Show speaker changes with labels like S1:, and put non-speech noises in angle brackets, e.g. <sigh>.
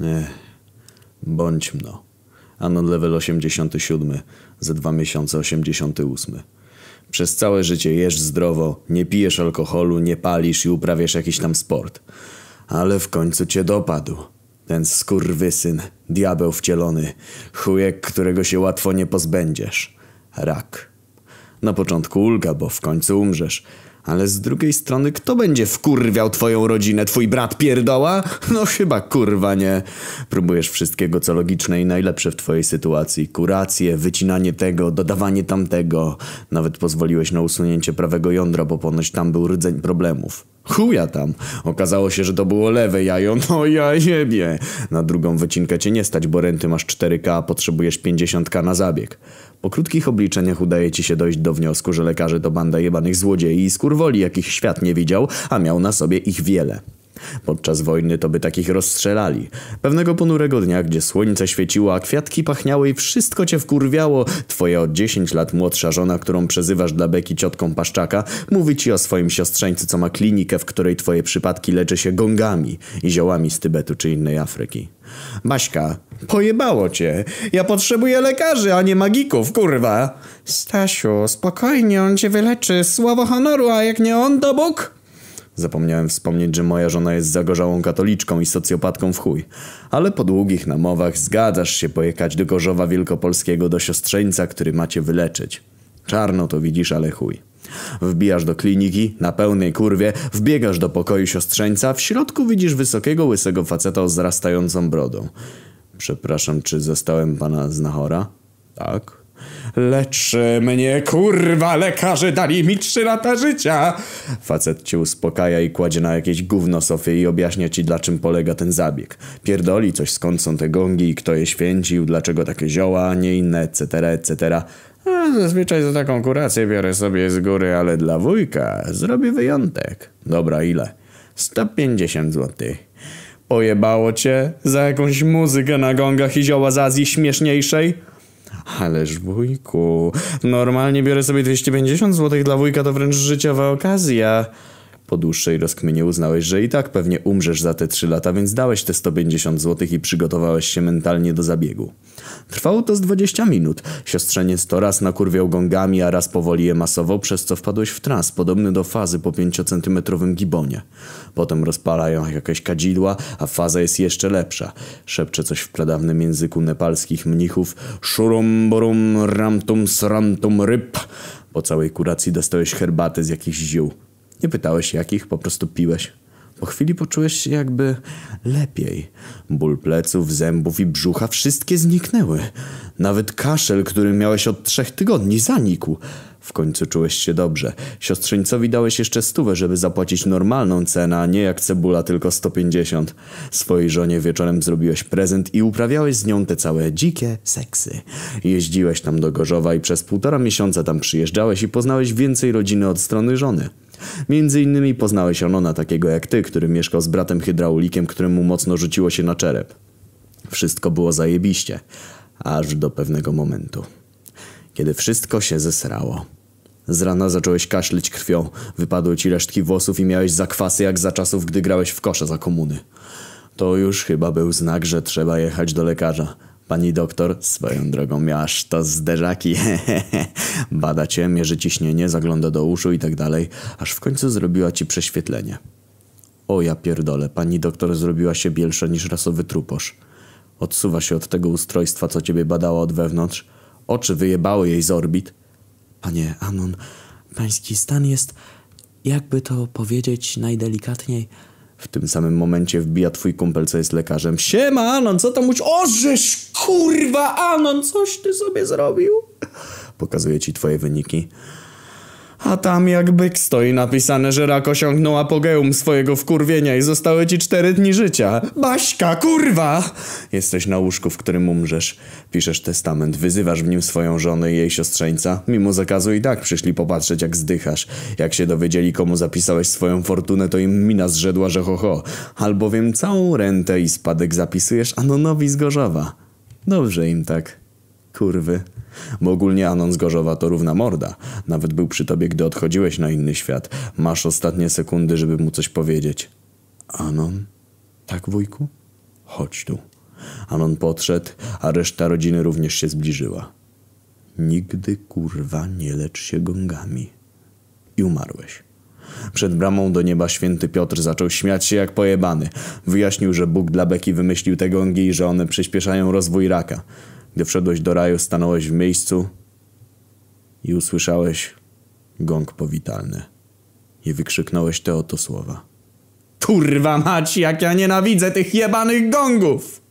S1: Nie, bądź mno. Anon level 87, za dwa miesiące 88. Przez całe życie jesz zdrowo, nie pijesz alkoholu, nie palisz i uprawiasz jakiś tam sport. Ale w końcu cię dopadł. Ten skurwysyn, diabeł wcielony, chujek, którego się łatwo nie pozbędziesz. Rak. Na początku ulga, bo w końcu umrzesz. Ale z drugiej strony, kto będzie wkurwiał twoją rodzinę? Twój brat pierdoła? No chyba kurwa nie. Próbujesz wszystkiego, co logiczne i najlepsze w twojej sytuacji. Kurację, wycinanie tego, dodawanie tamtego. Nawet pozwoliłeś na usunięcie prawego jądra, bo ponoć tam był rdzeń problemów. Chuja tam. Okazało się, że to było lewe jajo. <laughs> No ja jebie. Na drugą wycinkę cię nie stać, bo renty masz 4K, a potrzebujesz 50K na zabieg. Po krótkich obliczeniach udaje ci się dojść do wniosku, że lekarze to banda jebanych złodziei i skurwoli, jakich świat nie widział, a miał na sobie ich wiele. Podczas wojny to by takich rozstrzelali. Pewnego ponurego dnia, gdzie słońce świeciło, a kwiatki pachniały i wszystko cię wkurwiało, twoja od 10 lat młodsza żona, którą przezywasz dla beki ciotką Paszczaka, mówi ci o swoim siostrzeńcu, co ma klinikę, w której twoje przypadki leczy się gongami i ziołami z Tybetu czy innej Afryki. Baśka, pojebało cię. Ja potrzebuję lekarzy, a nie magików, kurwa. Stasiu, spokojnie, on cię wyleczy. Słowo honoru, a jak nie on, to Bóg? Zapomniałem wspomnieć, że moja żona jest zagorzałą katoliczką i socjopatką w chuj. Ale po długich namowach zgadzasz się pojechać do Gorzowa Wielkopolskiego do siostrzeńca, który macie wyleczyć. Czarno to widzisz, ale chuj. Wbijasz do kliniki, na pełnej kurwie, wbiegasz do pokoju siostrzeńca, w środku widzisz wysokiego, łysego faceta o zrastającą brodą. Przepraszam, czy zostałem pana znachora? Tak. Lecz mnie, kurwa, lekarze dali mi trzy lata życia. Facet cię uspokaja i kładzie na jakieś gówno sofie i objaśnia ci, dla czym polega ten zabieg. Pierdoli coś, skąd są te gongi kto je święcił, dlaczego takie zioła, nie inne, etc., etc. A zazwyczaj za taką kurację biorę sobie z góry, ale dla wujka zrobię wyjątek. Dobra, ile? 150 złotych. Pojebało cię? Za jakąś muzykę na gongach i zioła z Azji śmieszniejszej? Ależ wujku, normalnie biorę sobie 250 zł dla wujka, to wręcz życiowa okazja. Po dłuższej rozkminie uznałeś, że i tak pewnie umrzesz za te 3 lata, więc dałeś te 150 zł i przygotowałeś się mentalnie do zabiegu. Trwało to z 20 minut. Siostrzeniec to raz nakurwiał gongami, a raz powoli je masował, przez co wpadłeś w trans, podobny do fazy po 5-centymetrowym gibonie. Potem rozpalają jakieś kadzidła, a faza jest jeszcze lepsza. Szepcze coś w pradawnym języku nepalskich mnichów. Szurum borum ramtum sramtum ryb. Po całej kuracji dostałeś herbatę z jakichś ziół. Nie pytałeś jakich, po prostu piłeś. Po chwili poczułeś się jakby lepiej. Ból pleców, zębów i brzucha wszystkie zniknęły. Nawet kaszel, który miałeś od trzech tygodni, zanikł. W końcu czułeś się dobrze. Siostrzeńcowi dałeś jeszcze stówę, żeby zapłacić normalną cenę, a nie jak cebula tylko 150. Swojej żonie wieczorem zrobiłeś prezent i uprawiałeś z nią te całe dzikie seksy. Jeździłeś tam do Gorzowa i przez półtora miesiąca tam przyjeżdżałeś i poznałeś więcej rodziny od strony żony. Między innymi poznałeś Onona takiego jak ty, który mieszkał z bratem hydraulikiem, któremu mocno rzuciło się na czerep. Wszystko było zajebiście, aż do pewnego momentu. Kiedy wszystko się zesrało. Z rana zacząłeś kaszleć krwią, wypadły ci resztki włosów i miałeś zakwasy jak za czasów, gdy grałeś w kosze za komuny. To już chyba był znak, że trzeba jechać do lekarza. Pani doktor, swoją drogą miałaś to zderzaki. <laughs> Bada cię, mierzy ciśnienie, zagląda do uszu i tak dalej, aż w końcu zrobiła ci prześwietlenie. O ja pierdolę, pani doktor zrobiła się bielsza niż rasowy truposz. Odsuwa się od tego ustrojstwa, co ciebie badało od wewnątrz. Oczy wyjebały jej z orbit. Panie Anon, pański stan jest, jakby to powiedzieć najdelikatniej... W tym samym momencie wbija twój kumpel, co jest lekarzem. Siema, Anon, co tam mówisz? Ożesz, kurwa, Anon, coś ty sobie zrobił? Pokazuje ci twoje wyniki. A tam jak byk stoi napisane, że rak osiągnął apogeum swojego wkurwienia i zostały ci cztery dni życia. Baśka, kurwa! Jesteś na łóżku, w którym umrzesz. Piszesz testament, wyzywasz w nim swoją żonę i jej siostrzeńca. Mimo zakazu i tak przyszli popatrzeć, jak zdychasz. Jak się dowiedzieli, komu zapisałeś swoją fortunę, to im mina zrzedła, że ho ho. Albowiem całą rentę i spadek zapisujesz Anonowi z Gorzowa. Dobrze im tak. Kurwy. Bo ogólnie Anon Gorzowa to równa morda. Nawet był przy tobie, gdy odchodziłeś na inny świat. Masz ostatnie sekundy, żeby mu coś powiedzieć. Anon? Tak, wujku? Chodź tu. Anon podszedł, a reszta rodziny również się zbliżyła. Nigdy kurwa nie lecz się gongami. I umarłeś. Przed bramą do nieba święty Piotr zaczął śmiać się jak pojebany. Wyjaśnił, że Bóg dla Beki wymyślił te gongi i że one przyspieszają rozwój raka. Gdy wszedłeś do raju, stanąłeś w miejscu i usłyszałeś gong powitalny. I wykrzyknąłeś te oto słowa. Kurwa mać, jak ja nienawidzę tych jebanych gongów!